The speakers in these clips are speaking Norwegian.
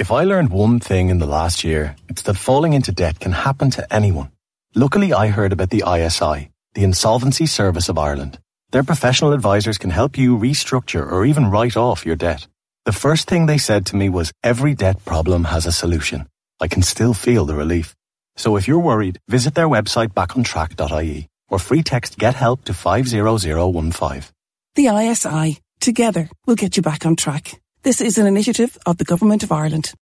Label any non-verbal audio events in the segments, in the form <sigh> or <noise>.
If I learned one thing in the last year, it's that falling into debt can happen to anyone. Luckily, I heard about the ISI, the Insolvency Service of Ireland. Their professional advisors can help you restructure or even write off your debt. The first thing they said to me was every debt problem has a solution. I can still feel the relief. So if you're worried, visit their website backontrack.ie or free text get help to 50015. The ISI. Together, we'll get you back on track. This is an initiative of the Government of Ireland.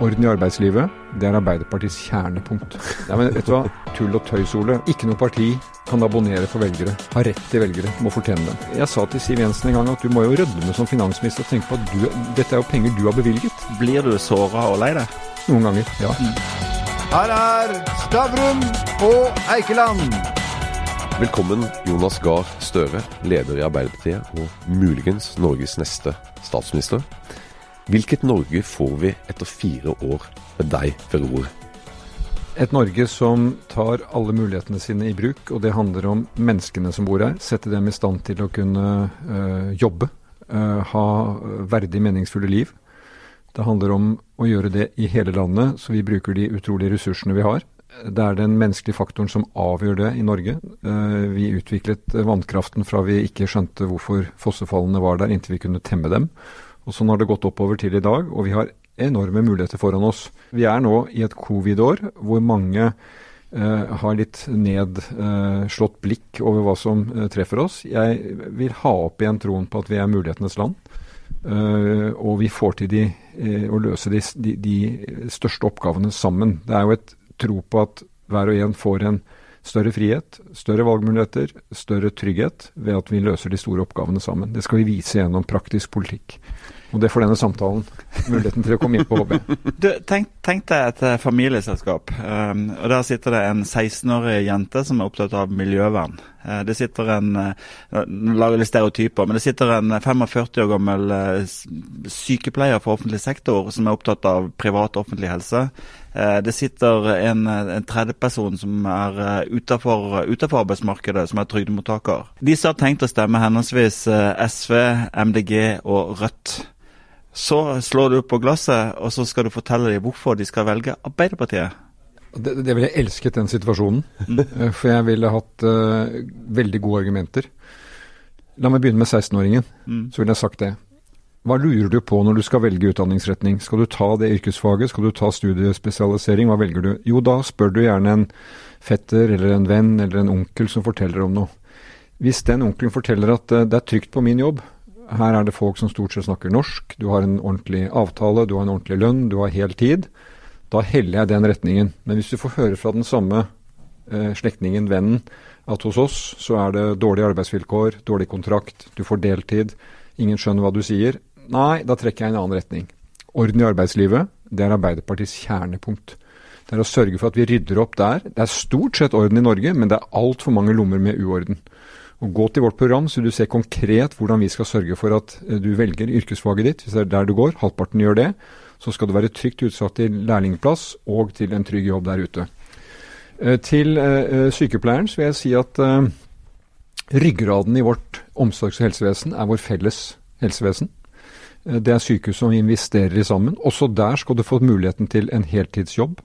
Orden i arbeidslivet, det er Arbeiderpartiets kjernepunkt. Nei, men vet du hva? Tull og tøys, Ole. Ikke noe parti kan abonnere for velgere. Har rett til velgere. Må fortjene dem. Jeg sa til Siv Jensen en gang at du må jo rødme som finansminister og tenke på at du, dette er jo penger du har bevilget. Blir du såra og lei deg? Noen ganger, ja. Her er Stavrum og Eikeland. Velkommen, Jonas Gahr Støre, leder i Arbeiderpartiet og muligens Norges neste statsminister. Hvilket Norge får vi etter fire år med deg ved roret? Et Norge som tar alle mulighetene sine i bruk, og det handler om menneskene som bor her. Sette dem i stand til å kunne øh, jobbe, øh, ha verdig, meningsfulle liv. Det handler om å gjøre det i hele landet, så vi bruker de utrolige ressursene vi har. Det er den menneskelige faktoren som avgjør det i Norge. Uh, vi utviklet vannkraften fra vi ikke skjønte hvorfor fossefallene var der, inntil vi kunne temme dem. Og Sånn har det gått oppover til i dag, og vi har enorme muligheter foran oss. Vi er nå i et covid-år hvor mange eh, har litt nedslått eh, blikk over hva som treffer oss. Jeg vil ha opp igjen troen på at vi er mulighetenes land. og vi får til de, å løse de, de, de største oppgavene sammen. Det er jo et tro på at hver og en får en større frihet, større valgmuligheter, større trygghet ved at vi løser de store oppgavene sammen. Det skal vi vise gjennom praktisk politikk. Og det får denne samtalen muligheten til å komme inn på, HB. Du, tenk, tenk deg et uh, familieselskap. Um, og Der sitter det en 16-årig jente som er opptatt av miljøvern. Uh, det sitter en uh, lager litt stereotyper, men det sitter en 45 år gammel sykepleier for offentlig sektor som er opptatt av privat og offentlig helse. Det sitter en, en tredjeperson som er utenfor, utenfor arbeidsmarkedet, som er trygdemottaker. Disse har tenkt å stemme henholdsvis SV, MDG og Rødt. Så slår du på glasset, og så skal du fortelle dem hvorfor de skal velge Arbeiderpartiet. Det, det ville jeg elsket, den situasjonen. Mm. For jeg ville hatt uh, veldig gode argumenter. La meg begynne med 16-åringen. Mm. Så ville jeg sagt det. Hva lurer du på når du skal velge utdanningsretning? Skal du ta det yrkesfaget? Skal du ta studiespesialisering? Hva velger du? Jo, da spør du gjerne en fetter eller en venn eller en onkel som forteller om noe. Hvis den onkelen forteller at uh, det er trygt på min jobb, her er det folk som stort sett snakker norsk, du har en ordentlig avtale, du har en ordentlig lønn, du har hel tid. Da heller jeg den retningen. Men hvis du får høre fra den samme eh, slektningen, vennen, at hos oss så er det dårlige arbeidsvilkår, dårlig kontrakt, du får deltid, ingen skjønner hva du sier, nei, da trekker jeg i en annen retning. Orden i arbeidslivet, det er Arbeiderpartiets kjernepunkt. Det er å sørge for at vi rydder opp der. Det er stort sett orden i Norge, men det er altfor mange lommer med uorden. Og Gå til vårt program, så du ser konkret hvordan vi skal sørge for at eh, du velger yrkesfaget ditt, hvis det er der du går. Halvparten gjør det. Så skal du være trygt utsatt til lærlingplass og til en trygg jobb der ute. Eh, til uh, sykepleieren så vil jeg si at ryggraden i vårt omsorgs- og helsevesen er vår felles helsevesen. Uh, det er sykehus som vi investerer i sammen. Også der skal du få muligheten til en heltidsjobb.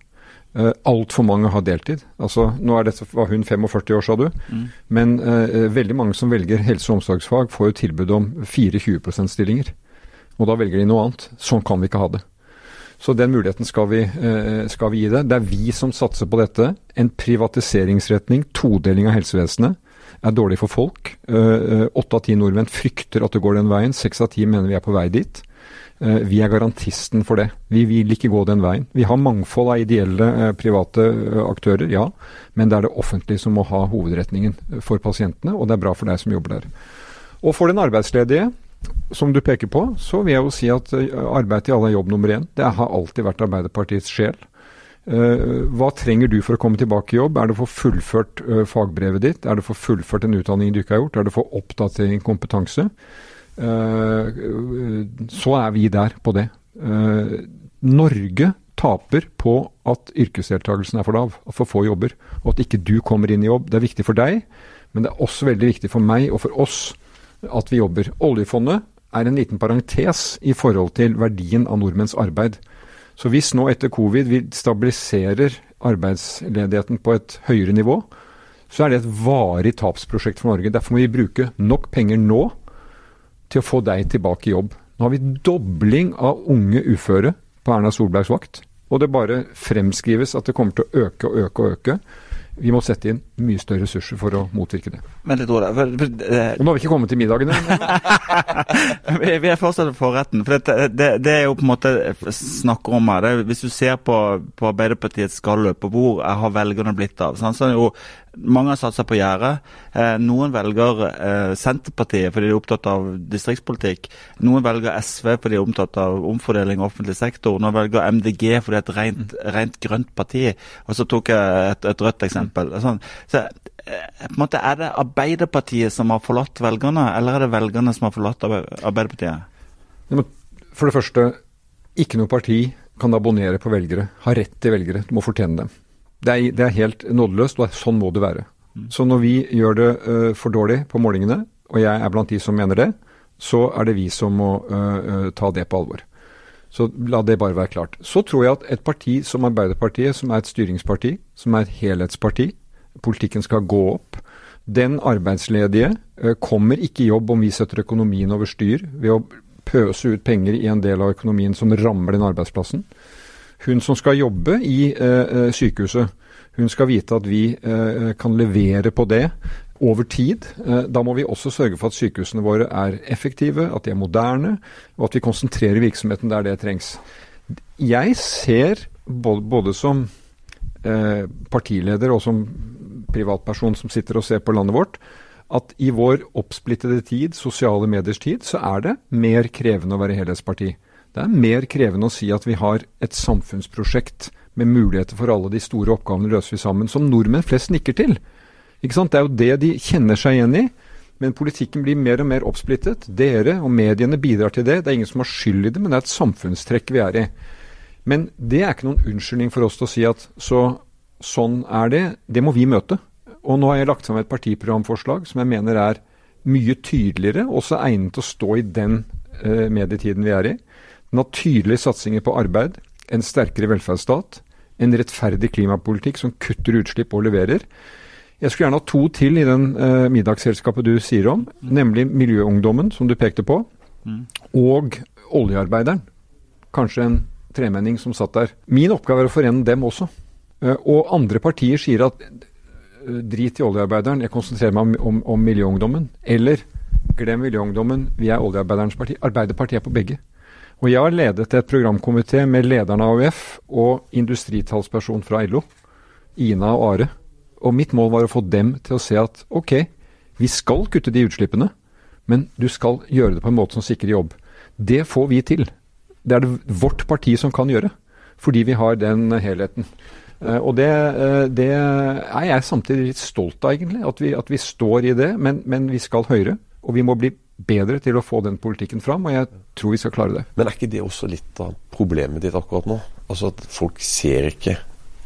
Uh, Altfor mange har deltid. Altså, nå er dette, var hun 45 år, sa du. Mm. Men uh, veldig mange som velger helse- og omsorgsfag, får jo tilbud om 4-20 %-stillinger. Og da velger de noe annet. Sånn kan vi ikke ha det. Så den muligheten skal vi, uh, skal vi gi det. Det er vi som satser på dette. En privatiseringsretning, todeling av helsevesenet, er dårlig for folk. Åtte av ti nordmenn frykter at det går den veien. Seks av ti mener vi er på vei dit. Eh, vi er garantisten for det. Vi vil ikke gå den veien. Vi har mangfold av ideelle eh, private eh, aktører, ja. Men det er det offentlige som må ha hovedretningen for pasientene, og det er bra for deg som jobber der. Og for den arbeidsledige, som du peker på, så vil jeg jo si at arbeid til alle er jobb nummer én. Det har alltid vært Arbeiderpartiets sjel. Hva trenger du for å komme tilbake i jobb? Er det å få fullført fagbrevet ditt? Er det å få fullført en utdanning du ikke har gjort? Er det å få oppdatering kompetanse? Eh, så er vi der på det. Eh, Norge taper på at yrkesdeltakelsen er for lav, for få jobber, og at ikke du kommer inn i jobb. Det er viktig for deg, men det er også veldig viktig for meg og for oss at vi jobber. Oljefondet er en liten parentes i forhold til verdien av nordmenns arbeid. Så hvis nå etter covid vi stabiliserer arbeidsledigheten på et høyere nivå, så er det et varig tapsprosjekt for Norge. Derfor må vi bruke nok penger nå til å få deg tilbake i jobb. Nå har vi dobling av unge uføre på Erna Solbergs vakt. Og det bare fremskrives at det kommer til å øke og øke og øke. Vi må sette inn mye større ressurser for å motvirke det. Men litt ordet, for, for, eh, og nå har vi ikke kommet til middagene. <laughs> vi, vi er fortsatt på retten. For det, det, det, er jo på en måte snakker om her. Det, hvis du ser på, på Arbeiderpartiets skalløp og hvor har velgerne blitt av, så er det jo mange har satsa på gjerdet. Eh, noen velger eh, Senterpartiet fordi de er opptatt av distriktspolitikk. Noen velger SV fordi de er opptatt av omfordeling av offentlig sektor. Noen velger MDG fordi det er et rent, rent grønt parti. Og så tok jeg et, et rødt eksempel. Sånn. Så eh, på en måte Er det Arbeiderpartiet som har forlatt velgerne, eller er det velgerne som har forlatt Arbeiderpartiet? For det første, ikke noe parti kan abonnere på velgere. ha rett til velgere. Du må fortjene dem. Det er, det er helt nådeløst, og sånn må det være. Mm. Så når vi gjør det uh, for dårlig på målingene, og jeg er blant de som mener det, så er det vi som må uh, ta det på alvor. Så la det bare være klart. Så tror jeg at et parti som Arbeiderpartiet, som er et styringsparti, som er et helhetsparti, politikken skal gå opp. Den arbeidsledige uh, kommer ikke i jobb om vi setter økonomien over styr ved å pøse ut penger i en del av økonomien som rammer den arbeidsplassen. Hun som skal jobbe i eh, sykehuset, hun skal vite at vi eh, kan levere på det over tid. Eh, da må vi også sørge for at sykehusene våre er effektive, at de er moderne, og at vi konsentrerer virksomheten der det trengs. Jeg ser, både, som eh, partileder og som privatperson som sitter og ser på landet vårt, at i vår oppsplittede tid, sosiale mediers tid, så er det mer krevende å være helhetsparti. Det er mer krevende å si at vi har et samfunnsprosjekt med muligheter for alle de store oppgavene løser vi sammen, som nordmenn flest nikker til. Ikke sant? Det er jo det de kjenner seg igjen i. Men politikken blir mer og mer oppsplittet. Dere og mediene bidrar til det. Det er ingen som har skyld i det, men det er et samfunnstrekk vi er i. Men det er ikke noen unnskyldning for oss til å si at så, sånn er det. Det må vi møte. Og nå har jeg lagt sammen et partiprogramforslag som jeg mener er mye tydeligere, også egnet til å stå i den eh, medietiden vi er i. Den har tydelige satsinger på arbeid, en sterkere velferdsstat, en rettferdig klimapolitikk som kutter utslipp og leverer. Jeg skulle gjerne ha to til i den uh, middagsselskapet du sier om, mm. nemlig Miljøungdommen, som du pekte på, mm. og oljearbeideren. Kanskje en tremenning som satt der. Min oppgave er å forene dem også. Uh, og andre partier sier at uh, drit i oljearbeideren, jeg konsentrerer meg om, om, om miljøungdommen. Eller glem miljøungdommen, vi er oljearbeiderens parti. Arbeiderpartiet er på begge. Og jeg har ledet et programkomité med lederen av AUF og industritalsperson fra LO, Ina og Are. Og mitt mål var å få dem til å se at ok, vi skal kutte de utslippene, men du skal gjøre det på en måte som sikrer jobb. Det får vi til. Det er det vårt parti som kan gjøre, fordi vi har den helheten. Uh, og det, uh, det, er jeg samtidig litt stolt av, egentlig. At vi, at vi står i det. Men, men, vi skal høyere. Og vi må bli bedre til å få den politikken fram, og jeg tror vi skal klare det. Men er ikke det også litt av problemet ditt akkurat nå? Altså at folk ser ikke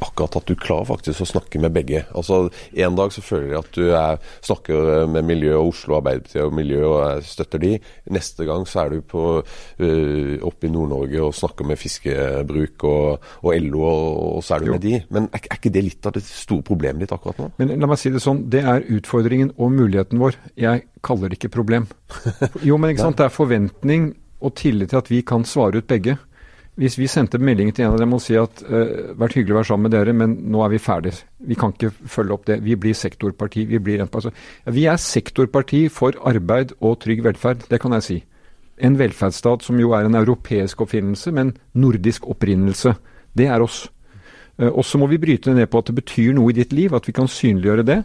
akkurat at du klarer faktisk å snakke med begge. Altså En dag så føler jeg at du er, snakker med miljø og Oslo Arbeiderparti og miljø og støtter de. Neste gang så er du på, uh, oppe i Nord-Norge og snakker med fiskebruk og, og LO, og, og, så er du jo. med de. Men er, er, ikke det litt av det store problemet ditt akkurat nå? Men la meg si det sånn, det er utfordringen og muligheten vår. Jeg kaller det ikke problem. <laughs> Jo, men ikke sant, det er forventning og tillit til at vi kan svare ut begge. Hvis vi sendte melding til en av dem og si at uh, vært hyggelig å være sammen med dere, men nå er vi ferdig. Vi kan ikke følge opp det. Vi blir sektorparti. Vi, blir altså, vi er sektorparti for arbeid og trygg velferd, det kan jeg si. En velferdsstat som jo er en europeisk oppfinnelse, men nordisk opprinnelse. Det er oss. Uh, og så må vi bryte ned på at det betyr noe i ditt liv, at vi kan synliggjøre det.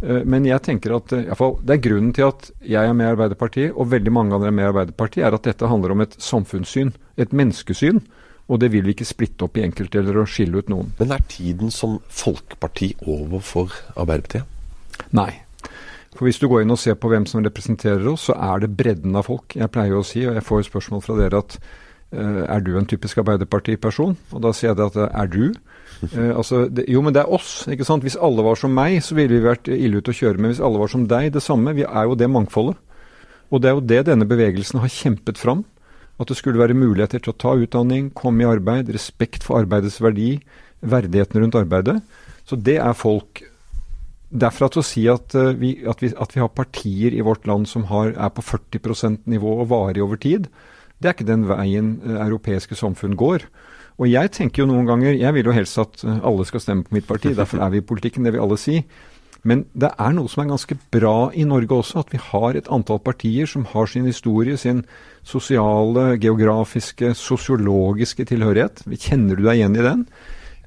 Uh, men jeg tenker at uh, fall, det er grunnen til at jeg er med i Arbeiderpartiet, og veldig mange andre er med i Arbeiderpartiet, er at dette handler om et samfunnssyn, et menneskesyn. Og det vil vi ikke splitte opp i enkeltdeler og skille ut noen. Men er tiden som folkeparti over for Arbeiderpartiet? Nei. For hvis du går inn og ser på hvem som representerer oss, så er det bredden av folk. Jeg pleier å si, og jeg får spørsmål fra dere at uh, er du en typisk Arbeiderparti-person? Og da sier jeg at er du? Uh, altså, det, jo, men det er oss. ikke sant? Hvis alle var som meg, så ville vi vært ille ute å kjøre. Men hvis alle var som deg, det samme. Vi er jo det mangfoldet. Og det er jo det denne bevegelsen har kjempet fram. At det skulle være muligheter til å ta utdanning, komme i arbeid, respekt for arbeidets verdi, verdigheten rundt arbeidet. Så det er folk Derfra til å si at, uh, vi, at, vi, at, vi, har partier i vårt land som har, er på 40 %-nivå og varig over tid, det er ikke den veien uh, europeiske samfunn går. Og jeg tenker jo noen ganger Jeg vil jo helst at uh, alle skal stemme på mitt parti, <laughs> derfor er vi i politikken, det vil alle si. Men det er noe som er ganske bra i Norge også, at vi har et antall partier som har sin historie, sin sosiale, geografiske, sosiologiske tilhørighet. Kjenner du deg igjen i den?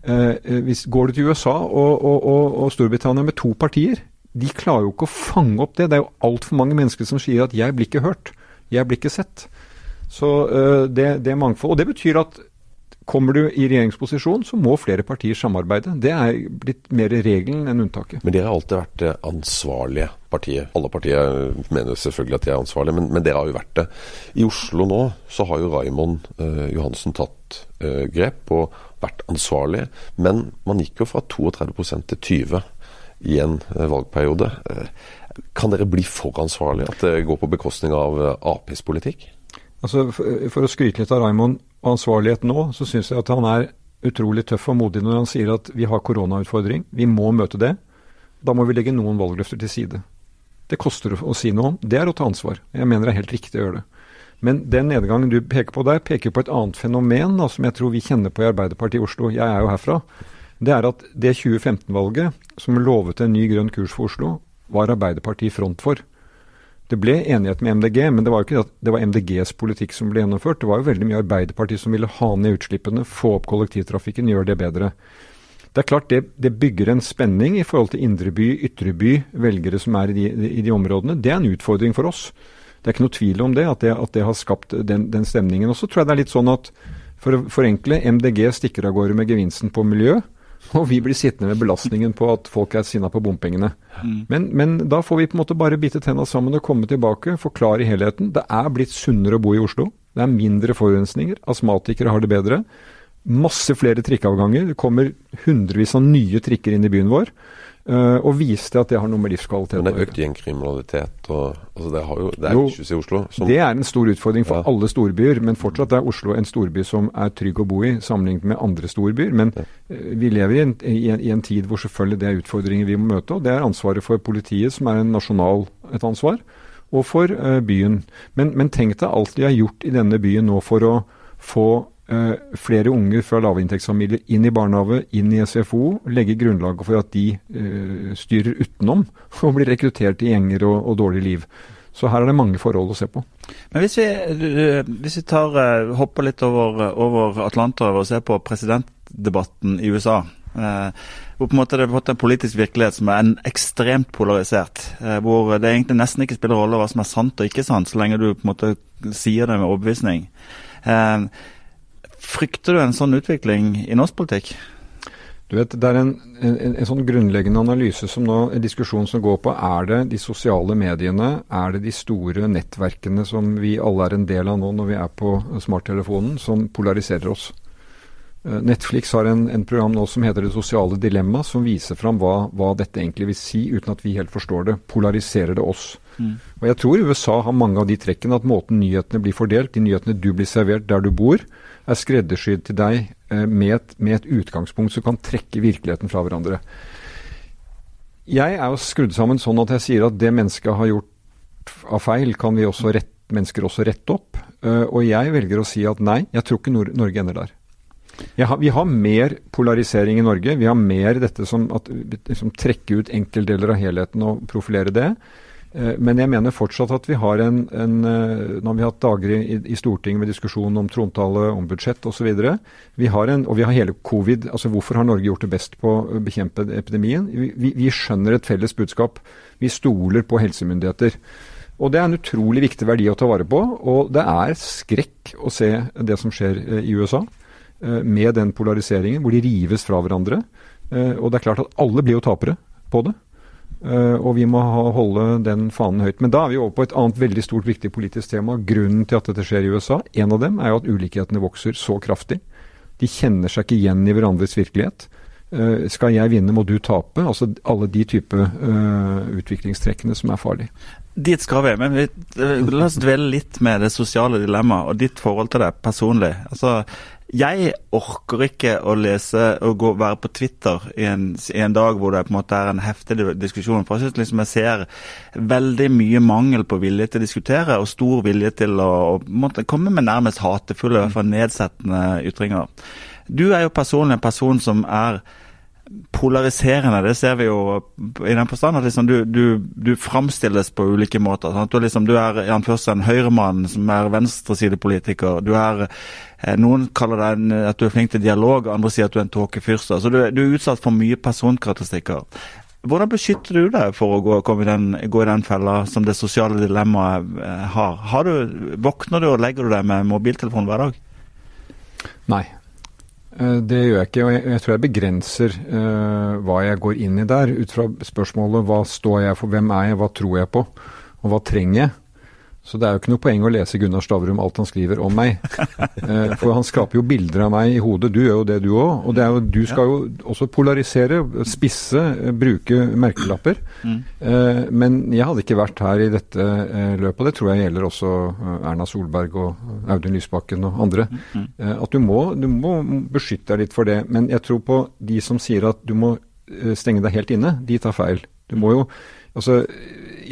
Eh, eh, hvis, går du til USA og, og, og, og, Storbritannia med to partier, de klarer jo ikke å fange opp det. Det er jo altfor mange mennesker som sier at 'jeg blir ikke hørt', 'jeg blir ikke sett'. Så eh, det, det mangfold. Og det betyr at Kommer du i regjeringsposisjon, så må flere partier samarbeide. Det er blitt mer regelen enn unntaket. Men dere har alltid vært det ansvarlige partiet. Alle partier mener selvfølgelig at de er ansvarlige, men, men, dere har jo vært det. I Oslo nå så har jo Raimond eh, Johansen tatt eh, grep og vært ansvarlig. Men man gikk jo fra 32% til 20 i en eh, valgperiode. kan dere bli for ansvarlige? At det går på bekostning av Aps politikk? Altså, for, for å skryte litt av Raimond og ansvarlighet nå, så syns jeg at han er utrolig tøff og modig når han sier at vi har koronautfordring, vi må møte det. Da må vi legge noen valgløfter til side. Det koster å si noe om. Det er å ta ansvar. Jeg mener det er helt riktig å gjøre det. Men den nedgangen du peker på der, peker på et annet fenomen da, som jeg tror vi kjenner på i Arbeiderpartiet i Oslo. Jeg er jo herfra. Det er at det 2015-valget som lovet en ny grønn kurs for Oslo, var Arbeiderpartiet i front for. Det ble enighet med MDG, men det var jo ikke at det var MDGs politikk som ble gjennomført. Det var jo veldig mye Arbeiderpartiet som ville ha ned utslippene, få opp kollektivtrafikken, gjøre det bedre. Det er klart det, det bygger en spenning i forhold til indre by, ytre by, velgere som er i de, i de, områdene. Det er en utfordring for oss. Det er ikke noe tvil om det, at det, at det har skapt den, den stemningen. Og så tror jeg det er litt sånn at for å forenkle, MDG stikker av gårde med gevinsten på miljø. <laughs> Og vi blir sittende med belastningen på at folk er sinna på bompengene. Mm. Men, men, da får vi på en måte bare bite tenna sammen og komme tilbake, forklare helheten. Det er blitt sunnere å bo i Oslo. Det er mindre forurensninger. Astmatikere har det bedre. Masse flere trikkeavganger. Det kommer hundrevis av nye trikker inn i byen vår. Uh, og viste at det har noe med livskvalitet å gjøre. Men det er økt gjengkriminalitet og altså det, har jo, det er jo, i Oslo? Som, det er en stor utfordring for ja. alle storbyer, men fortsatt er Oslo en storby som er trygg å bo i sammenlignet med andre storbyer. Men ja. uh, vi lever i en, i, en, i en, tid hvor selvfølgelig det er utfordringer vi må møte. og Det er ansvaret for politiet, som er en nasjonal et ansvar, og for uh, byen. Men, men tenk deg alt de har gjort i denne byen nå for å få Uh, flere unger fra lavinntektsfamilier inn i barnehage, inn i SFO, legge grunnlaget for at de uh, styrer utenom og blir rekruttert i gjenger og, og, dårlig liv. Så her er det mange forhold å se på. Men Hvis vi, hvis vi tar, uh, hopper litt over, over Atlanterhavet og ser på presidentdebatten i USA. hvor på en måte det har fått en politisk virkelighet som er ekstremt polarisert. hvor det egentlig nesten ikke spiller rolle hva som er sant og ikke sant, så lenge du på en måte sier det med overbevisning. Uh, Frykter du en sånn utvikling i norsk politikk? Du vet, Det er en, en, en, sånn grunnleggende analyse som nå, en diskusjon som går på er det de sosiale mediene, er det de store nettverkene som vi alle er en del av nå når vi er på smarttelefonen, som polariserer oss. Eh, Netflix har en, en, program nå som heter Det sosiale dilemma, som viser fram hva, hva, dette egentlig vil si, uten at vi helt forstår det. Polariserer det oss? Mm. Og Jeg tror USA har mange av de trekkene, at måten nyhetene blir fordelt, de nyhetene du blir servert der du bor, er skreddersydd til deg eh, med et, med et, utgangspunkt som kan trekke virkeligheten fra hverandre. Jeg er jo skrudd sammen sånn at jeg sier at det mennesket har gjort av feil, kan vi også rett, mennesker også rette opp. Uh, og jeg velger å si at nei, jeg tror ikke Nor Norge ender der. Har, vi har mer polarisering i Norge. Vi har mer dette som, at, liksom, trekke ut enkeltdeler av helheten og profilere det. Eh, men jeg mener fortsatt at vi har en, en eh, Nå har vi hatt dager i, i, Stortinget med diskusjon om trontale, om budsjett osv. Vi har en, og vi har hele covid. altså Hvorfor har Norge gjort det best på å bekjempe epidemien? Vi, vi skjønner et felles budskap. Vi stoler på helsemyndigheter. Og Det er en utrolig viktig verdi å ta vare på. Og det er skrekk å se det som skjer eh, i USA, med den polariseringen, hvor de rives fra hverandre. Og det er klart at alle blir jo tapere på det. Uh, og vi må holde den fanen høyt. Men da er vi over på et annet veldig stort, viktig politisk tema. Grunnen til at dette skjer i USA, en av dem er jo at ulikhetene vokser så kraftig. De kjenner seg ikke igjen i hverandres virkelighet. Skal jeg vinne, må du tape. Altså alle de type utviklingstrekkene som er farlige. Dit skal vi. Men vi, la oss dvele litt med det sosiale dilemmaet og ditt forhold til det personlig. Altså, jeg orker ikke å lese og gå, være på Twitter i en, i en, dag hvor det på en måte er en heftig diskusjon. For jeg syns liksom jeg ser veldig mye mangel på vilje til å diskutere, og stor vilje til å, å komme med nærmest hatefulle, i hvert fall nedsettende ytringer. Du er jo personlig en person som er polariserende. Det ser vi jo i den forstand at liksom du, du, du, framstilles på ulike måter. Du, liksom, du, er i først en høyremann som er venstresidepolitiker. Du er, eh, noen kaller deg en, at du er flink til dialog, andre sier at du er en tåkefyrste. Så du, du, er utsatt for mye personkarakteristikker. Hvordan beskytter du deg for å gå, i den, gå i den fella som det sosiale dilemmaet eh, har? har du, våkner du og legger du deg med mobiltelefon hver dag? Nei, det gjør jeg ikke, og jeg, jeg tror jeg begrenser uh, hva jeg går inn i der, ut fra spørsmålet hva står jeg for, hvem er jeg, hva tror jeg på, og hva trenger jeg? Så det er jo ikke noe poeng å lese Gunnar Stavrum alt han skriver om meg. <laughs> Eh, for han skaper jo bilder av meg i hodet. Du gjør jo det, du òg. Og jo, du skal jo også polarisere, spisse, bruke merkelapper. Mm. Men jeg hadde ikke vært her i dette løpet, og det tror jeg gjelder også Erna Solberg og Audun Lysbakken og andre. Mm. At du må, du må beskytte deg litt for det. Men jeg tror på de som sier at du må stenge deg helt inne, de tar feil. Du må jo Altså,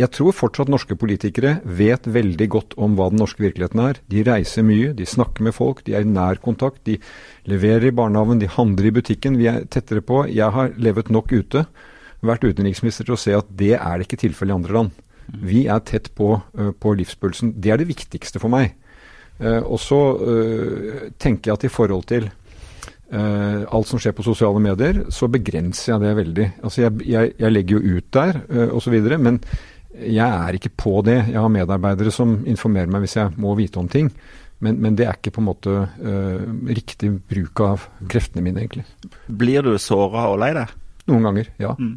jeg tror fortsatt norske politikere vet veldig godt om hva den norske virkeligheten er. De reiser mye, de snakker med folk, de er i nær kontakt. De leverer i barnehagen, de handler i butikken. Vi er tettere på. Jeg har levet nok ute, vært utenriksminister til å se at det er det ikke tilfellet i andre land. Vi er tett på, på livspulsen. Det er det viktigste for meg. Og så tenker jeg at i forhold til Uh, alt som skjer på sosiale medier, så begrenser jeg det veldig. Altså jeg, jeg, jeg legger jo ut der uh, osv., men jeg er ikke på det. Jeg har medarbeidere som informerer meg hvis jeg må vite om ting. Men, men det er ikke på en måte uh, riktig bruk av kreftene mine, egentlig. Blir du såra og lei deg? Noen ganger, ja. Mm.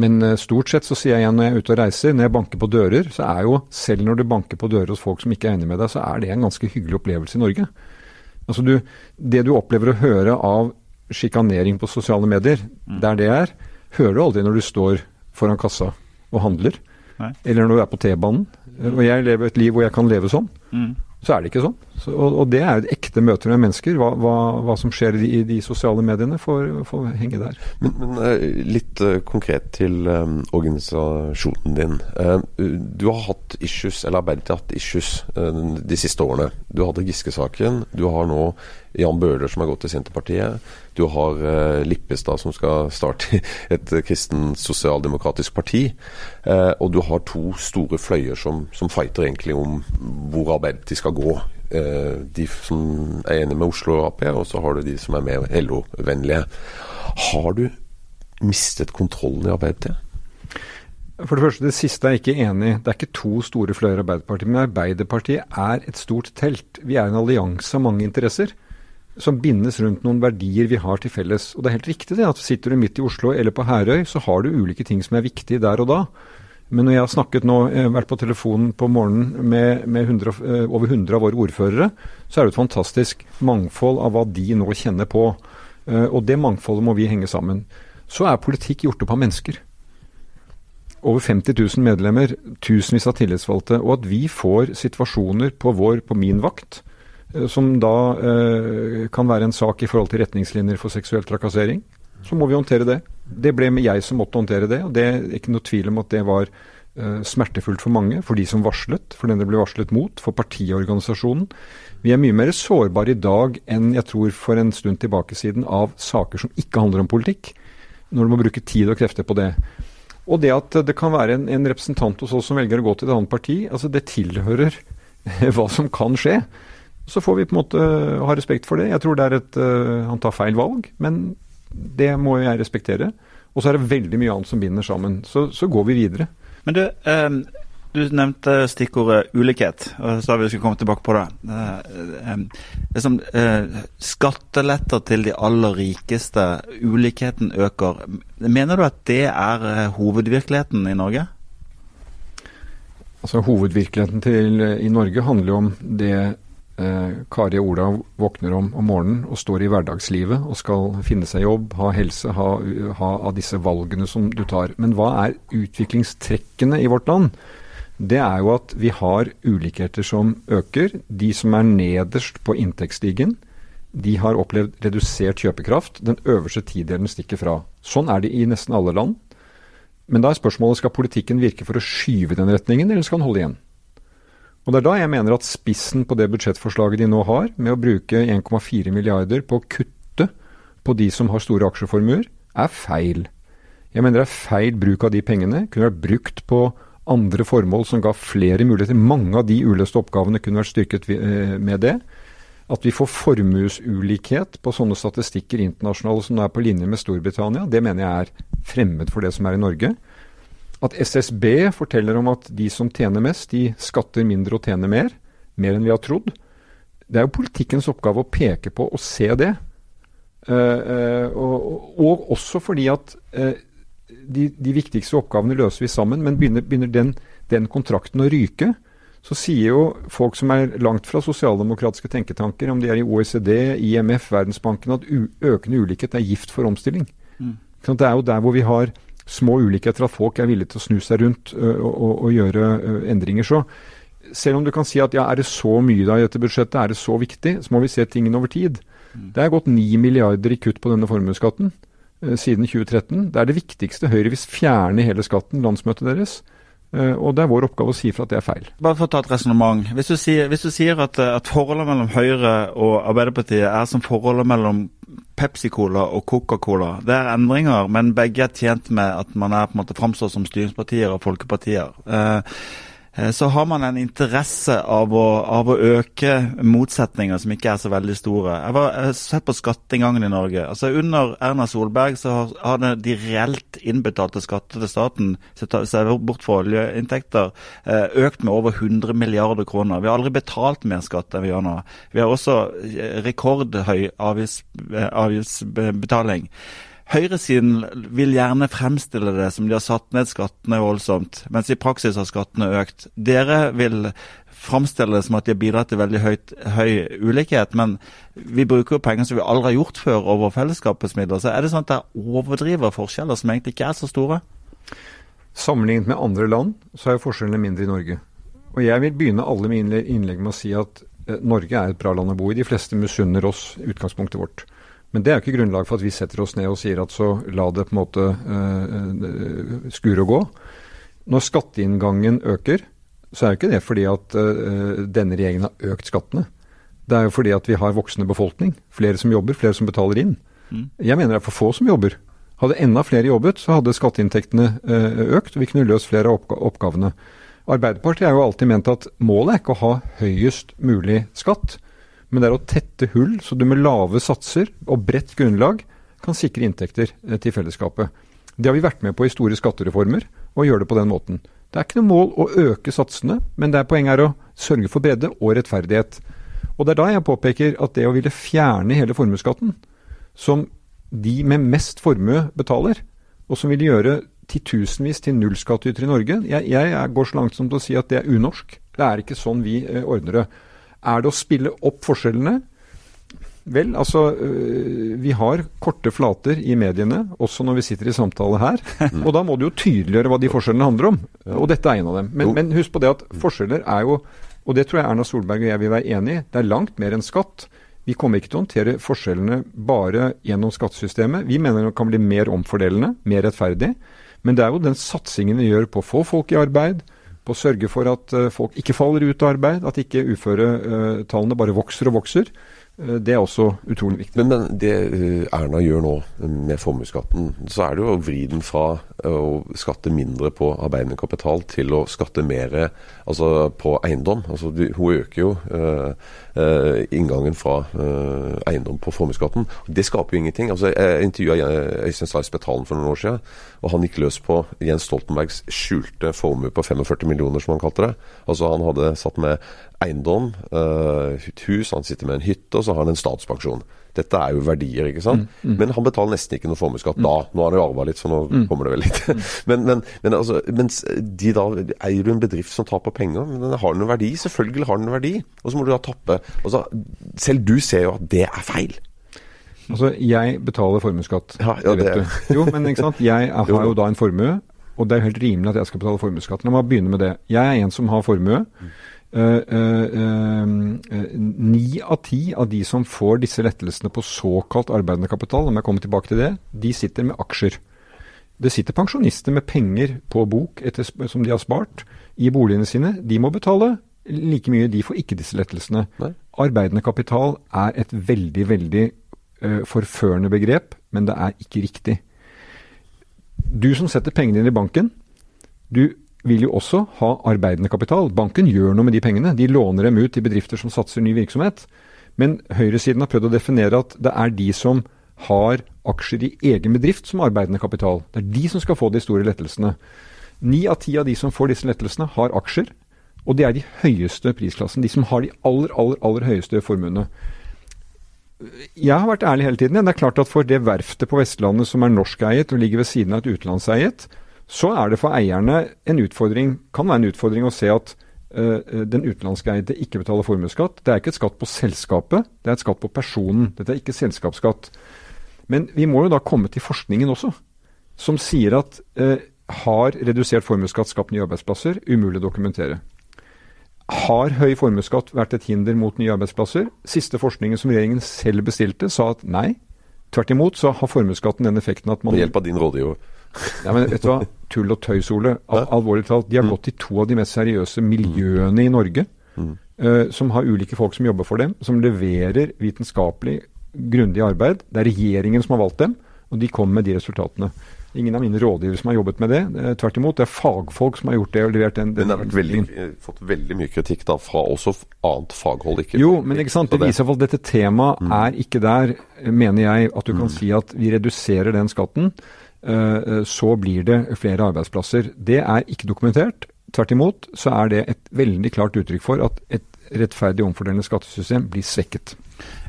Men uh, stort sett så sier jeg igjen når jeg er ute og reiser, når jeg banker på dører, så er jo selv når du banker på dører hos folk som ikke er enig med deg, så er det en ganske hyggelig opplevelse i Norge. Altså du, det du opplever å høre av sjikanering på sosiale medier, mm. der det er, hører du aldri når du står foran kassa og handler. Nei. Eller når du er på T-banen. Og jeg lever et liv hvor jeg kan leve sånn. Mm. Så er det ikke sånn. Så, og, og, det er et ekte møter med mennesker. Hva, hva, hva som skjer i de, i de, sosiale mediene, får, får henge der. Men, men uh, litt uh, konkret til um, organisasjonen din. Uh, du har hatt issues, eller Arbeiderpartiet har hatt issues de siste årene. Du hadde Giske-saken. Du har nå Jan Bøhler som har gått til Senterpartiet. Du har Lippestad som skal starte <laughs> et kristen sosialdemokratisk parti. og du har to store fløyer som, som fighter egentlig om hvor Arbeiderpartiet skal gå Eh, de som er enige med Oslo og Ap, og så har du de som er mer LO-vennlige. Har du mistet kontrollen i Arbeiderpartiet? For det første, det siste er jeg ikke enig i. Det er ikke to store fløyer i Arbeiderpartiet. Men Arbeiderpartiet er et stort telt. Vi er en allianse av mange interesser som bindes rundt noen verdier vi har til felles. Og det er helt riktig det at sitter du midt i Oslo eller på Herøy, så har du ulike ting som er viktige der og da. Men når jeg har snakket nå, vært på telefonen på morgenen med, med 100, eh, over 100 av våre ordførere, så er det et fantastisk mangfold av hva de nå kjenner på. Eh, og det mangfoldet må vi henge sammen. Så er politikk gjort opp av mennesker. Over 50 000 medlemmer, tusenvis av tillitsvalgte. Og at vi får situasjoner på, vår, på min vakt eh, som da eh, kan være en sak i forhold til retningslinjer for seksuell trakassering, så må vi håndtere det. Det ble jeg som måtte håndtere det, og det er ikke noe tvil om at det var uh, smertefullt for mange. For de som varslet, for den det ble varslet mot, for partiorganisasjonen. Vi er mye mer sårbare i dag enn jeg tror for en stund tilbake siden av saker som ikke handler om politikk, når du må bruke tid og krefter på det. Og det at det kan være en, en representant hos oss som velger å gå til et annet parti, altså det tilhører <laughs> hva som kan skje. Så får vi på en måte ha respekt for det. Jeg tror det er et uh, Han tar feil valg, men det må jeg respektere. Og så er det veldig mye annet som binder sammen. Så, så går vi videre. Men du, eh, du nevnte stikkordet ulikhet, og sa vi skulle komme tilbake på det. Eh, liksom, eh, skatteletter til de aller rikeste, ulikheten øker. Mener du at det er eh, hovedvirkeligheten i Norge? Altså Hovedvirkeligheten til, i Norge handler jo om det eh, Kari og Ola våkner om om morgenen og står i hverdagslivet og skal finne seg jobb, ha helse, ha, ha av disse valgene som du tar. Men hva er utviklingstrekkene i vårt land? det er jo at vi har ulikheter som øker. De som er nederst på inntektsstigen, de har opplevd redusert kjøpekraft. Den øverste tidelen stikker fra. Sånn er det i nesten alle land. Men da er spørsmålet skal politikken virke for å skyve den retningen, eller skal den holde igjen? Og Det er da jeg mener at spissen på det budsjettforslaget de nå har, med å bruke 1,4 milliarder på å kutte på de som har store aksjeformuer, er feil. Jeg mener det er feil bruk av de pengene. Kunne vært brukt på andre formål som ga flere muligheter. Mange av de uløste oppgavene kunne vært styrket eh, med det. At vi får formuesulikhet på sånne statistikker internasjonale som er på linje med Storbritannia, det mener jeg er fremmed for det som er i Norge. At SSB forteller om at de som tjener mest, de skatter mindre og tjener mer. Mer enn vi har trodd. Det er jo politikkens oppgave å peke på og se det. Uh, uh, og, og, også fordi at uh, de, de, viktigste oppgavene løser vi sammen, men begynner, begynner den, den, kontrakten å ryke, så sier jo folk som er langt fra sosialdemokratiske tenketanker, om de er i OECD, IMF, Verdensbanken, at økende ulikhet er gift for omstilling. Mm. Det er jo der hvor vi har små ulikheter at folk er villige til å snu seg rundt og, og, og gjøre endringer. Så selv om du kan si at ja, er det så mye da i dette budsjettet, er det så viktig, så må vi se tingene over tid. Mm. Det er gått 9 milliarder i kutt på denne formuesskatten. Eh, siden 2013. Det er det viktigste. Høyre vil fjerne hele skatten, landsmøtet deres. Og det er vår oppgave å si fra at det er feil. Bare for å ta et resonnement. Hvis, hvis, du sier at, at, forholdet mellom Høyre og Arbeiderpartiet er som forholdet mellom Pepsi-Cola og Coca-Cola. Det er endringer, men begge er tjent med at man er på en måte framstår som styringspartier og folkepartier. Eh, så har man en interesse av å, av å, øke motsetninger som ikke er så veldig store. Jeg har sett på skatteinngangen i Norge. Altså Under Erna Solberg så har, de reelt innbetalte skatter til staten, ser bort fra oljeinntekter, eh, økt med over 100 milliarder kroner. Vi har aldri betalt mer skatt enn vi gjør nå. Vi har også eh, rekordhøy avgiftsbetaling. Høyresiden vil gjerne fremstille det som de har satt ned skattene voldsomt, mens i praksis har skattene økt. Dere vil fremstille det som at de har bidratt til veldig høyt, høy ulikhet, men vi bruker jo penger som vi aldri har gjort før over fellesskapets midler. Så er det sånn at det overdriver forskjeller som egentlig ikke er så store? Sammenlignet med andre land, så er jo forskjellene mindre i Norge. Og jeg vil begynne alle mine innlegg med å si at eh, Norge er et bra land å bo i. De fleste misunner oss utgangspunktet vårt. Men det er jo ikke grunnlag for at vi setter oss ned og sier at så la det på en måte uh, skure og gå. Når skatteinngangen øker, så er jo ikke det fordi at uh, denne regjeringen har økt skattene. Det er jo fordi at vi har voksende befolkning. Flere som jobber, flere som betaler inn. Mm. Jeg mener det er for få som jobber. Hadde enda flere jobbet, så hadde skatteinntektene uh, økt, og vi kunne løst flere av oppga oppgavene. Arbeiderpartiet har jo alltid ment at målet er ikke å ha høyest mulig skatt men det er å tette hull, så du med lave satser og bredt grunnlag kan sikre inntekter eh, til fellesskapet. Det har vi vært med på i store skattereformer, og gjør det på den måten. Det er ikke noe mål å øke satsene, men det er poenget er å sørge for bredde og rettferdighet. Og det er da jeg påpeker at det å ville fjerne hele formuesskatten, som de med mest formue betaler, og som ville gjøre titusenvis til nullskattytere i Norge, jeg, jeg, går så langt som til å si at det er unorsk. Det er ikke sånn vi eh, ordner det. Er det å spille opp forskjellene? Vel, altså øh, Vi har korte flater i mediene, også når vi sitter i samtale her. Mm. Og da må du jo tydeliggjøre hva de forskjellene handler om. Og dette er en av dem. Men, men, husk på det at forskjeller er jo, og det tror jeg Erna Solberg og jeg vil være enig i, det er langt mer enn skatt. Vi kommer ikke til å håndtere forskjellene bare gjennom skattesystemet. Vi mener det kan bli mer omfordelende, mer rettferdig. Men det er jo den satsingen vi gjør på å få folk i arbeid, på å sørge for at eh, folk ikke faller ut av arbeid, at ikke uføretallene bare vokser og vokser. Eh, det er også utrolig viktig. Men, men det eh, Erna gjør nå med formuesskatten, så er det jo å vri den fra å skatte mindre på arbeidende kapital til å skatte mer altså på eiendom. Altså, hun øker jo inngangen fra uh, eiendom på formuesskatten. Det skaper jo ingenting. Altså, jeg intervjua Øystein Stray Betalen for noen år siden, og han gikk løs på Jens Stoltenbergs skjulte formue på 45 millioner, som han kalte det. Altså Han hadde satt med eiendom, et hus, han sitter med en hytte, og så har han en statspensjon. Dette er jo verdier, ikke sant. Mm, mm. Men han betaler nesten ikke noe formuesskatt mm. da. Nå har han jo arva litt, så nå mm. kommer det vel litt. Mm. <laughs> men, men, men altså, mens de da eier du en bedrift som taper penger, men den har noen verdi. Selvfølgelig har den verdi. Og så må du da tappe. Altså, selv du ser jo at det er feil. Altså, jeg betaler formuesskatt. Ja, ja, det... Jo, men ikke sant. Jeg <laughs> har jo da en formue. og det er helt rimelig at jeg skal betale formuesskatt. La meg begynne med det. Jeg er en som har formue. Eh, eh, eh, Ni av ti av de som får disse lettelsene på såkalt arbeidende kapital, om jeg kommer tilbake til det, de sitter med aksjer. Det sitter pensjonister med penger på bok etter, som de har spart i boligene sine. De må betale like mye, de får ikke disse lettelsene. Nei. Arbeidende kapital er et veldig, veldig uh, forførende begrep, men det er ikke riktig. Du som setter pengene dine i banken, du vil jo også ha arbeidende kapital. Banken gjør noe med de pengene. De låner dem ut til bedrifter som satser ny virksomhet. Men høyresiden har prøvd å definere at det er de som har aksjer i egen bedrift som arbeidende kapital. Det er de som skal få de store lettelsene. Ni av ti av de som får disse lettelsene, har aksjer. Og det er de høyeste prisklassen. De som har de aller, aller, aller høyeste formuene. Jeg har vært ærlig hele tiden. Det er klart at For det verftet på Vestlandet som er norskeiet og ligger ved siden av et utenlandseiet, så er det for eierne en utfordring, kan være en utfordring å se at uh, den utenlandskeide ikke betaler formuesskatt. Det er ikke et skatt på selskapet, det er et skatt på personen. Dette er ikke selskapsskatt. Men vi må jo da komme til forskningen også, som sier at uh, har redusert formuesskatt skapt nye arbeidsplasser? Umulig å dokumentere. Har høy formuesskatt vært et hinder mot nye arbeidsplasser? Siste forskningen som regjeringen selv bestilte, sa at nei. Tvert imot så har formuesskatten den effekten at man Ved hjelp av din rådgiver. Ja, men vet du hva? Tull og tøys, Ole. Al alvorlig talt. De har gått i to av de mest seriøse miljøene i Norge. eh, som har ulike folk som jobber for dem. Som leverer vitenskapelig, grundig arbeid. Det er regjeringen som har valgt dem, og de kommer med de resultatene. Ingen av mine rådgivere som har jobbet med det. Eh, tvert imot, det er fagfolk som har gjort det og levert den. den det har fått veldig mye kritikk da fra også annet faghold. Ikke, Jo, men ikke sant, det viser at dette temaet er ikke der, mener jeg, at du kan si at vi reduserer den skatten, så blir det flere arbeidsplasser. Det er ikke dokumentert. Tvert imot så er det et veldig klart uttrykk for at et rettferdig omfordelende skattesystem blir svekket.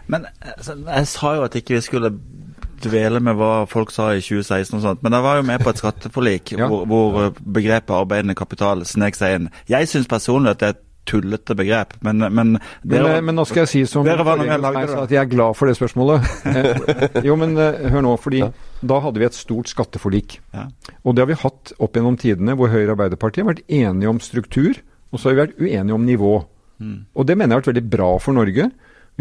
Men altså, jeg sa jo at ikke vi skulle dvele med hva folk sa i 2016 og sånt, men jeg var jo med på et skatteforlik Ja. hvor, hvor begrepet arbeidende kapital snek seg inn. Jeg syns personlig at det er et tullete begrep, men, men, Men, dere- men, men nå skal jeg si som Dere var lagde, sa, at jeg er glad for det spørsmålet. Eh, jo, men eh, hør nå, fordi da hadde vi et stort skatteforlik. Ja. Og det har vi hatt opp gjennom tidene, hvor Høyre og Arbeiderpartiet har vært enige om struktur, og så har vi vært uenige om nivå. Og det mener jeg har vært veldig bra for Norge.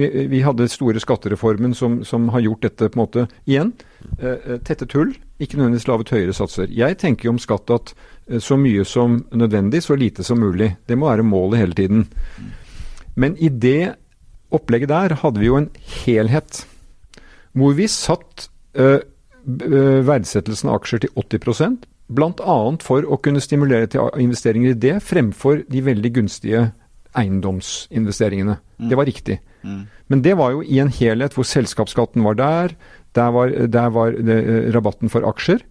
Vi, vi hadde store skattereformen som, som har gjort dette på en måte igjen. Eh, eh, tette tull, ikke nødvendigvis laget høyere satser. Jeg tenker jo om skatt at eh, så mye som nødvendig, så lite som mulig. Det må være målet hele tiden. Men i det opplegget der hadde vi jo en helhet. Hvor vi satt øh, verdsettelsen av aksjer til 80% bl.a. for å kunne stimulere til investeringer i det, fremfor de veldig gunstige eiendomsinvesteringene. Det var riktig. Men det var jo i en helhet hvor selskapsskatten var der, der var, der var det, øh, rabatten for aksjer.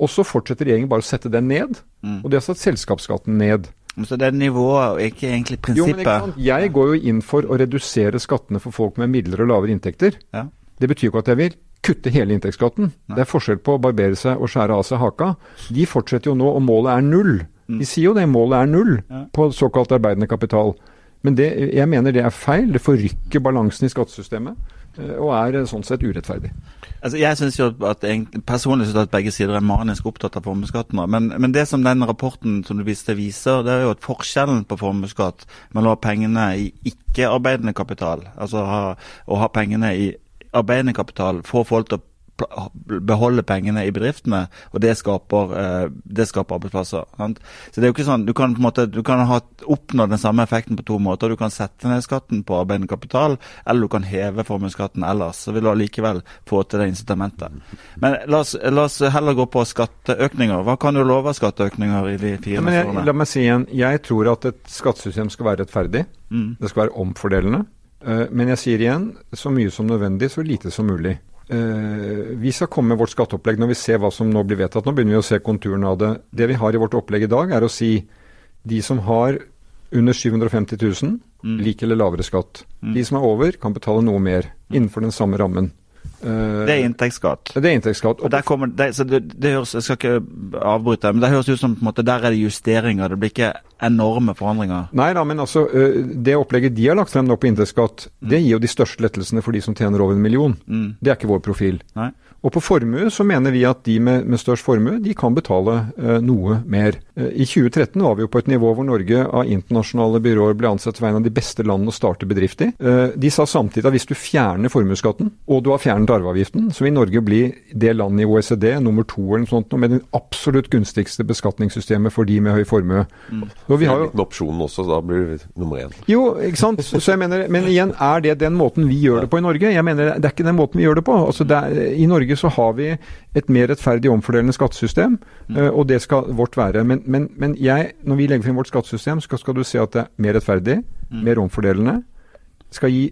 Og så fortsetter regjeringen bare å sette den ned, og de har satt selskapsskatten ned. Så det er nivået og ikke egentlig Jo, men prinsippet. Jeg går jo inn for å redusere skattene for folk med midlere og lavere inntekter. Ja. Det betyr ikke at jeg vil kutte hele inntektsskatten. Det er forskjell på å barbere seg og skjære av seg haka. De fortsetter jo nå, og målet er null. De sier jo det, målet er null Ja. på såkalt arbeidende kapital. Men det, jeg mener det er feil. Det forrykker balansen i skattesystemet, eh, og er eh, sånn sett urettferdig. Altså, jeg synes jo at jeg, Personlig synes jeg at begge sider er manisk opptatt av formuesskatten. Men, men det som den rapporten som du viste viser, det er jo at forskjellen på formuesskatt mellom å ha pengene i ikke-arbeidende kapital, altså ha, å ha pengene i arbeidende kapital, får folk til å beholde pengene i bedriftene, og det skaper, eh, det skaper arbeidsplasser. Sant? Så det er jo ikke sånn, Du kan på en måte, du kan ha oppnå den samme effekten på to måter. Du kan sette ned skatten på arbeidende kapital, eller du kan heve formuesskatten ellers. Så vil du allikevel få til det incitamentet. Men la oss, la oss heller gå på skatteøkninger. Hva kan du love av skatteøkninger i de fire Ja, årene? la meg si igjen, jeg tror at et skattesystem skal være rettferdig. Mm. Det skal være omfordelende. Eh, Men jeg sier igjen, så mye som nødvendig, så lite som mulig. Eh, Vi skal komme med vårt skatteopplegg når vi ser hva som nå blir vedtatt. Nå begynner vi å se konturene av det. Det vi har i vårt opplegg i dag, er å si de som har under 750 000, lik eller lavere skatt. De som er over, kan betale noe mer, innenfor den samme rammen. Eh, Det er inntektsskatt. det er inntektsskatt. Og der kommer, det, så det, det høres, Jeg skal ikke avbryte, men det høres ut som på en måte, der er det justeringer. Det blir ikke enorme forandringer. Nei da, men altså, det opplegget de har lagt frem nå på inntektsskatt, det gir jo de største lettelsene for de som tjener over en million. Det er ikke vår profil. Nei. Og på formue så mener vi at de med, med størst formue, de kan betale eh, noe mer. Eh, I 2013 var vi jo på et nivå hvor Norge av internasjonale byråer ble ansett som en av de beste landene å starte bedrift i. Eh, de sa samtidig at hvis du fjerner formuesskatten, og du har fjernet arveavgiften, så vil Norge bli det landet i OECD, nummer to eller noe sånt, med det absolutt gunstigste beskatningssystemet for de med høy formue. Og vi har jo opsjonen også, så da blir vi nummer én. jo, ikke sant. Så jeg mener, Men igjen, er det den måten vi gjør det på i Norge? Jeg mener, Det er ikke den måten vi gjør det på. Altså, det er, I Norge så har vi et mer rettferdig omfordelende skattesystem, eh, og det skal vårt være. Men, men, men jeg, når vi legger frem vårt skattesystem, skal, skal du se at det er mer rettferdig, mer omfordelende. Skal gi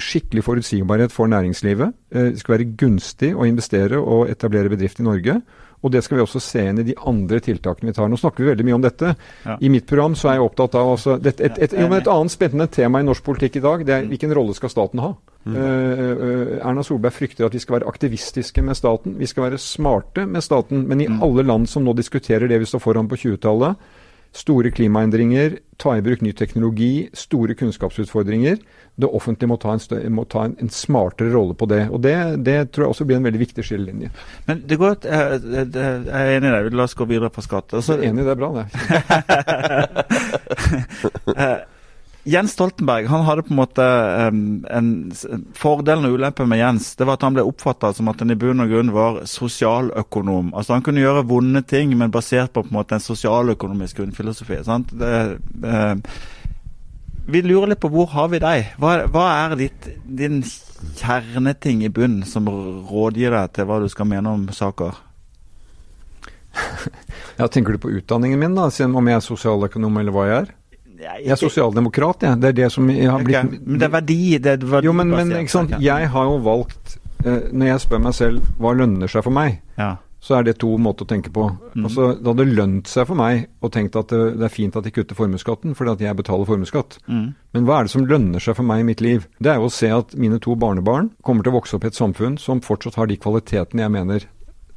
skikkelig forutsigbarhet for næringslivet. Eh, Det skal være gunstig å investere og etablere bedrift i Norge. Og det skal vi også se inn i de andre tiltakene vi tar. Nå snakker vi veldig mye om dette. Ja. I mitt program så er jeg opptatt av altså, et, et, et, et annet spennende tema i norsk politikk i dag, det er hvilken rolle skal staten ha? Eh, eh, Erna Solberg frykter at vi skal være aktivistiske med staten. Vi skal være smarte med staten. Men i alle land som nå diskuterer det vi står foran på 20-tallet, store klimaendringer, ta i bruk ny teknologi, store kunnskapsutfordringer. Det offentlige må ta en, må ta en, en smartere rolle på det. Og det, det tror jeg også blir en veldig viktig skillelinje. Men det går at jeg, jeg, jeg er enig i deg. La oss gå videre på skatt. Så Altså, enig, det er bra, det. <laughs> <laughs> Jens Stoltenberg han hadde på en måte um, en, Fordelen og ulempen med Jens det var at han ble oppfatta som at han i bunn og grunn var sosialøkonom. Altså Han kunne gjøre vonde ting, men basert på på en måte en sosialøkonomisk grunnfilosofi. sant? Det, eh, vi lurer litt på hvor har vi deg? Hva, hva er ditt, din kjerneting i bunnen som rådgir deg til hva du skal mene om saker? <laughs> Ja, tenker du på utdanningen min, da? Om jeg er sosialøkonom eller hva jeg er? Jeg Jeg er sosialdemokrat, jeg. Det er det som jeg har blitt Men det er verdi. Det er verdi Jo, men, men ikke sant? jeg har jo valgt eh, Når jeg spør meg selv hva lønner seg for meg, Ja. så er det to måter å tenke på. Altså, det hadde lønt seg for meg å tenke at det, det er fint at de kutter formuesskatten, fordi at jeg betaler formuesskatt. Mm. Men hva er det som lønner seg for meg i mitt liv? Det er jo å se at mine to barnebarn kommer til å vokse opp i et samfunn som fortsatt har de kvalitetene jeg mener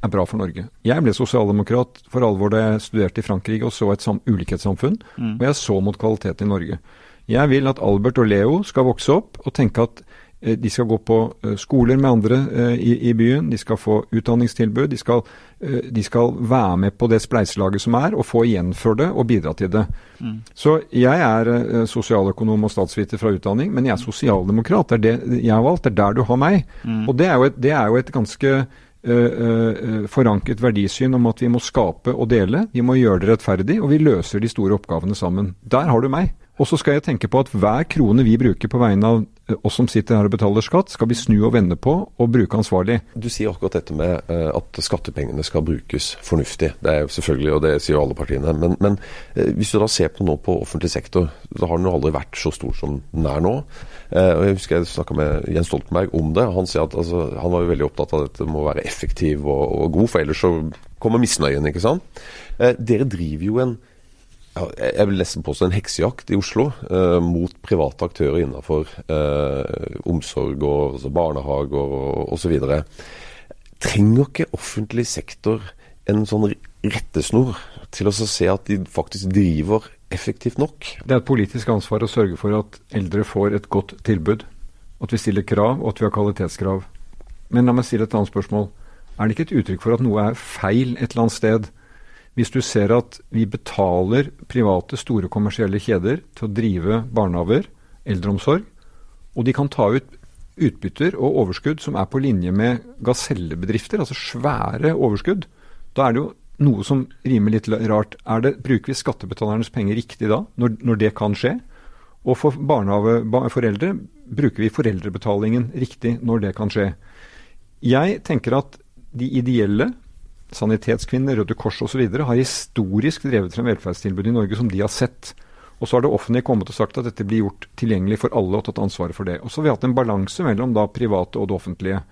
er bra for Norge. Jeg ble sosialdemokrat for alvor da jeg studerte i Frankrike og så et sam ulikhetssamfunn, og jeg så mot kvaliteten i Norge. Jeg vil at Albert og Leo skal vokse opp og tenke at eh, de skal gå på eh, skoler med andre eh, i, i byen, de skal få utdanningstilbud, de skal, de skal være med på det spleiselaget som er, og få igjen for det og bidra til det. Så jeg er sosialøkonom og statsviter fra utdanning, men jeg er sosialdemokrat. Det er det jeg har valgt, det er der du har meg. Og det er jo et, det er jo et ganske forankret verdisyn om at vi må skape og dele. Vi må gjøre det rettferdig, og vi løser de store oppgavene sammen. Der har du meg. Og så skal jeg tenke på at hver krone vi bruker på vegne av eh, oss som sitter her og betaler skatt, skal vi snu og vende på og bruke ansvarlig. Du sier akkurat dette med eh, at skattepengene skal brukes fornuftig. Det er jo selvfølgelig, og det sier jo alle partiene. Men, men eh, hvis du da ser på nå på offentlig sektor, så har den jo aldri vært så stor som den er nå. Og Jeg husker jeg snakka med Jens Stoltenberg om det. Han at altså, han var jo veldig opptatt av at dette må være effektiv og, og god, for ellers så kommer misnøyen, ikke sant. Dere driver jo en jeg vil nesten påstå en heksejakt i Oslo eh, mot private aktører innenfor eh, omsorg og altså barnehager og osv. Trenger ikke offentlig sektor en sånn rettesnor til å se at de faktisk driver effektivt nok? Det er et politisk ansvar å sørge for at eldre får et godt tilbud. At vi stiller krav, og at vi har kvalitetskrav. Men la meg stille et annet spørsmål. Er det ikke et uttrykk for at noe er feil et eller annet sted? Hvis du ser at vi betaler private, store kommersielle kjeder til å drive barnehager, eldreomsorg, og de kan ta ut utbytter og overskudd som er på linje med gasellebedrifter, altså svære overskudd, da er det jo noe som rimer litt rart. Det, bruker vi skattebetalernes penger riktig da, når, når det kan skje? Og for barnehageforeldre bruker vi foreldrebetalingen riktig når det kan skje. Jeg tenker at de ideelle, Sanitetskvinner, Røde Kors osv. har historisk drevet frem velferdstilbud i Norge som de har sett. Og så har det offentlige kommet og sagt at dette blir gjort tilgjengelig for alle og tatt ansvaret for det. Og så har vi hatt en balanse mellom da private og det offentlige.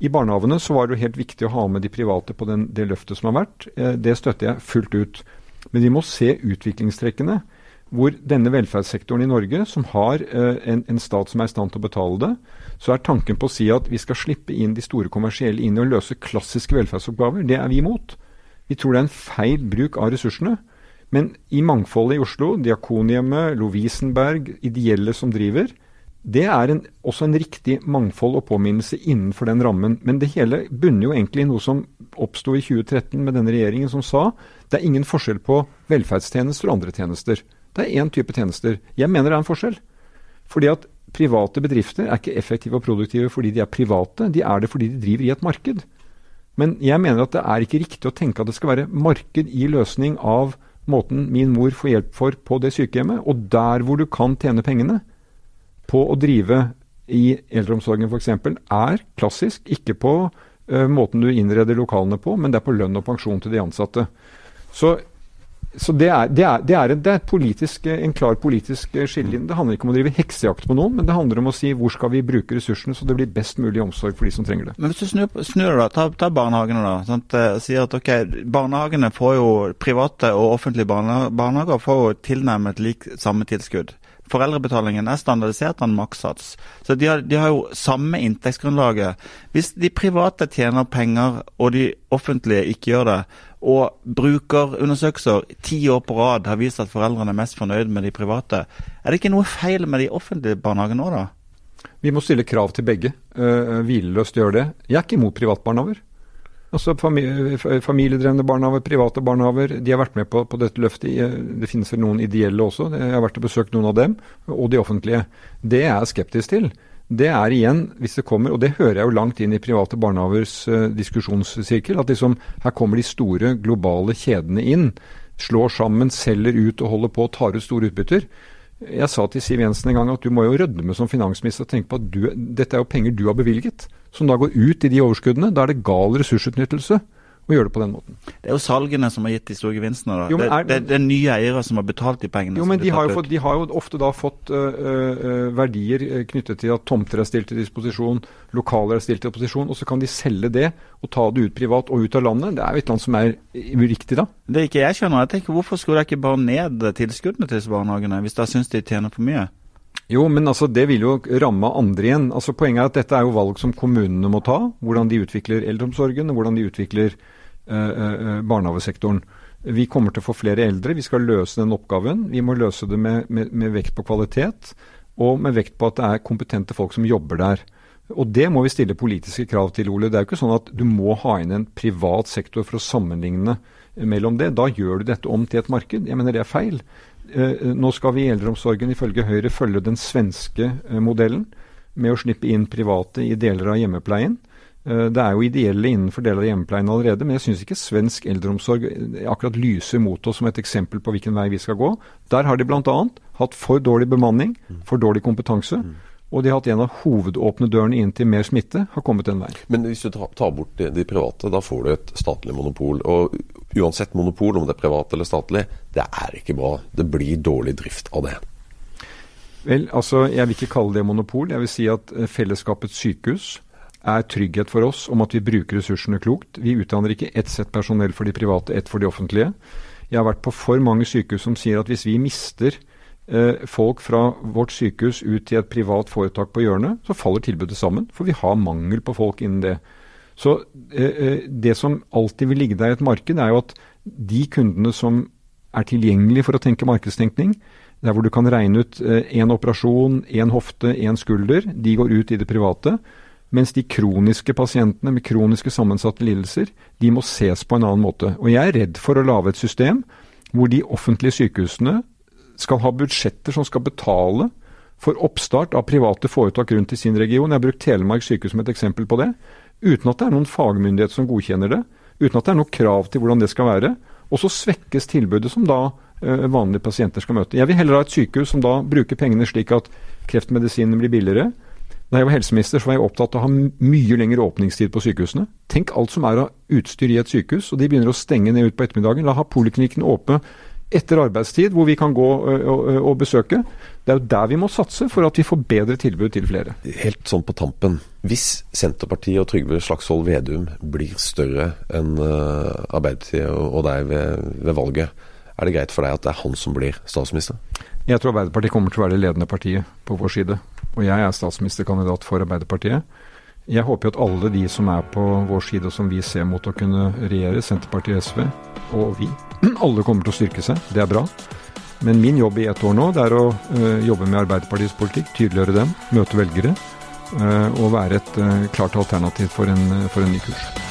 I barnehagene så var det jo helt viktig å ha med de private på den, det løftet som har vært. Eh, Det støtter jeg fullt ut. Men vi må se utviklingstrekkene. Hvor denne velferdssektoren i Norge, som har eh, en, en stat som er i stand til å betale det, så er tanken på å si at vi skal slippe inn de store kommersielle inn og løse klassiske velferdsoppgaver. Det er vi imot. Vi tror det er en feil bruk av ressursene. Men i mangfoldet i Oslo, Diakonhjemmet, Lovisenberg, ideelle som driver, det er en, også en riktig mangfold og påminnelse innenfor den rammen. Men det hele bunner jo egentlig i noe som oppsto i 2013 med denne regjeringen, som sa det er ingen forskjell på velferdstjenester og andre tjenester. Det er én type tjenester. Jeg mener det er en forskjell. Fordi at private bedrifter er ikke effektive og produktive fordi de er private, de er det fordi de driver i et marked. Men jeg mener at det er ikke riktig å tenke at det skal være marked i løsning av måten min mor får hjelp for på det sykehjemmet. Og der hvor du kan tjene pengene, på å drive i eldreomsorgen f.eks. er klassisk, ikke på uh, måten du innreder lokalene på, men det er på lønn og pensjon til de ansatte. Så, så det, er, det, er, det, er, det er politisk, en klar politisk skillelinje. Det handler ikke om å drive heksejakt på noen, men det handler om å si hvor skal vi bruke ressursene så det blir best mulig omsorg for de som trenger det. Men hvis du snur, snur da, ta, ta, barnehagene da. Sant? Eh, sier at ok, Barnehagene får jo, private og offentlige barnehager får jo tilnærmet lik samme tilskudd. Foreldrebetalingen er standardisert av en makssats. Så de har, de har, jo samme inntektsgrunnlaget. Hvis de private tjener penger, og de offentlige ikke gjør det, og brukerundersøkelser ti år på rad har vist at foreldrene er mest fornøyd med de private, er det ikke noe feil med de offentlige barnehagene nå, da? Vi må stille krav til begge. Uh, hvileløst gjøre det. Jeg er ikke imot privatbarnehager. Altså Familiedrevne barnehager, private barnehager, de har vært med på, på, dette løftet. Det finnes vel noen ideelle også, jeg har vært og besøkt noen av dem. Og de offentlige. Det jeg er skeptisk til, det er igjen, hvis det kommer, og det hører jeg jo langt inn i private barnehagers uh, diskusjonssirkel, at liksom her kommer de store globale kjedene inn. Slår sammen, selger ut og holder på og tar ut store utbytter. Jeg sa til Siv Jensen en gang at du må jo rødme som finansminister og tenke på at du, dette er jo penger du har bevilget som da går ut i de overskuddene. Da er det gal ressursutnyttelse å gjøre det på den måten. Det er jo salgene som har gitt de store gevinstene. da. Jo, er, det, det, det, er nye eiere som har betalt de pengene. Jo, men de har jo, fått, de har jo, ofte da fått uh, uh, verdier knyttet til at tomter er stilt til disposisjon, lokaler er stilt til disposisjon, og så kan de selge det og ta det ut privat og ut av landet. Det er jo et eller annet som er uriktig da. Det er ikke jeg skjønner. Jeg tenker Hvorfor skulle dere ikke bare ned tilskuddene til barnehagene, hvis de syns de tjener for mye? Jo, men altså, det vil jo ramme andre igjen. Altså, Poenget er at dette er jo valg som kommunene må ta. Hvordan de utvikler eldreomsorgen, hvordan de utvikler barnehagesektoren. Vi kommer til å få flere eldre. Vi skal løse den oppgaven. Vi må løse det med, med, med, vekt på kvalitet, og med vekt på at det er kompetente folk som jobber der. Og det må vi stille politiske krav til, Ole. Det er jo ikke sånn at du må ha inn en privat sektor for å sammenligne mellom det. Da gjør du dette om til et marked. Jeg mener det er feil. Eh, nå skal vi i eldreomsorgen ifølge Høyre følge den svenske eh, modellen med å slippe inn private i deler av hjemmepleien. Eh, det er jo ideelle innenfor deler av hjemmepleien allerede, men jeg syns ikke svensk eldreomsorg akkurat lyser mot oss som et eksempel på hvilken vei vi skal gå. Der har de bl.a. hatt for dårlig bemanning, for dårlig kompetanse. Og de har hatt en av hovedåpne dørene inn til mer smitte, har kommet den veien. Men hvis du tar bort de, de private, da får du et statlig monopol. Og uansett monopol, om det er privat eller statlig, det er ikke bra. Det blir dårlig drift av det. Vel, altså, Jeg vil ikke kalle det monopol. Jeg vil si at eh, fellesskapets sykehus er trygghet for oss om at vi bruker ressursene klokt. Vi utdanner ikke ett sett personell for de private, ett for de offentlige. Jeg har vært på for mange sykehus som sier at hvis vi mister Eh, folk fra vårt sykehus ut til et privat foretak på hjørnet, så faller tilbudet sammen. For vi har mangel på folk innen det. Så eh, eh, det som alltid vil ligge der i et marked, er jo at de kundene som er tilgjengelige for å tenke markedstenkning, der hvor du kan regne ut én operasjon, én hofte, én skulder, de går ut i det private. Mens de kroniske pasientene med kroniske sammensatte lidelser, de må ses på en annen måte. Og jeg er redd for å lage et system hvor de offentlige sykehusene skal ha budsjetter som skal betale for oppstart av private foretak rundt i sin region. Jeg har brukt Telemark sykehus som et eksempel på det. Uten at det er noen fagmyndighet som godkjenner det. Uten at det er noe krav til hvordan det skal være. Og så svekkes tilbudet som da uh, vanlige pasienter skal møte. Jeg vil heller ha et sykehus som da bruker pengene slik at kreftmedisinene blir billigere. Da jeg var helseminister, så var jeg opptatt av å ha mye lengre åpningstid på sykehusene. Tenk alt som er av utstyr i et sykehus, og de begynner å stenge ned ut på ettermiddagen. La ha poliklinikkene åpne etter arbeidstid, hvor vi kan gå og, besøke. Det er jo der vi må satse for at vi får bedre tilbud til flere. Helt sånn på tampen. Hvis Senterpartiet og Trygve Slagsvold Vedum blir større enn Arbeiderpartiet og deg ved, ved, valget, er det greit for deg at det er han som blir statsminister? Jeg tror Arbeiderpartiet kommer til å være det ledende partiet på vår side. Og jeg er statsministerkandidat for Arbeiderpartiet. Jeg håper jo at alle de som er på vår side, og som vi ser mot å kunne regjere, Senterpartiet, SV og vi, <clears throat> alle kommer til å styrke seg. Det er bra. Men min jobb i ett år nå, det er å øh, jobbe med Arbeiderpartiets politikk, tydeliggjøre dem, møte velgere. øh, og være et øh, klart alternativ for en, for en ny kurs.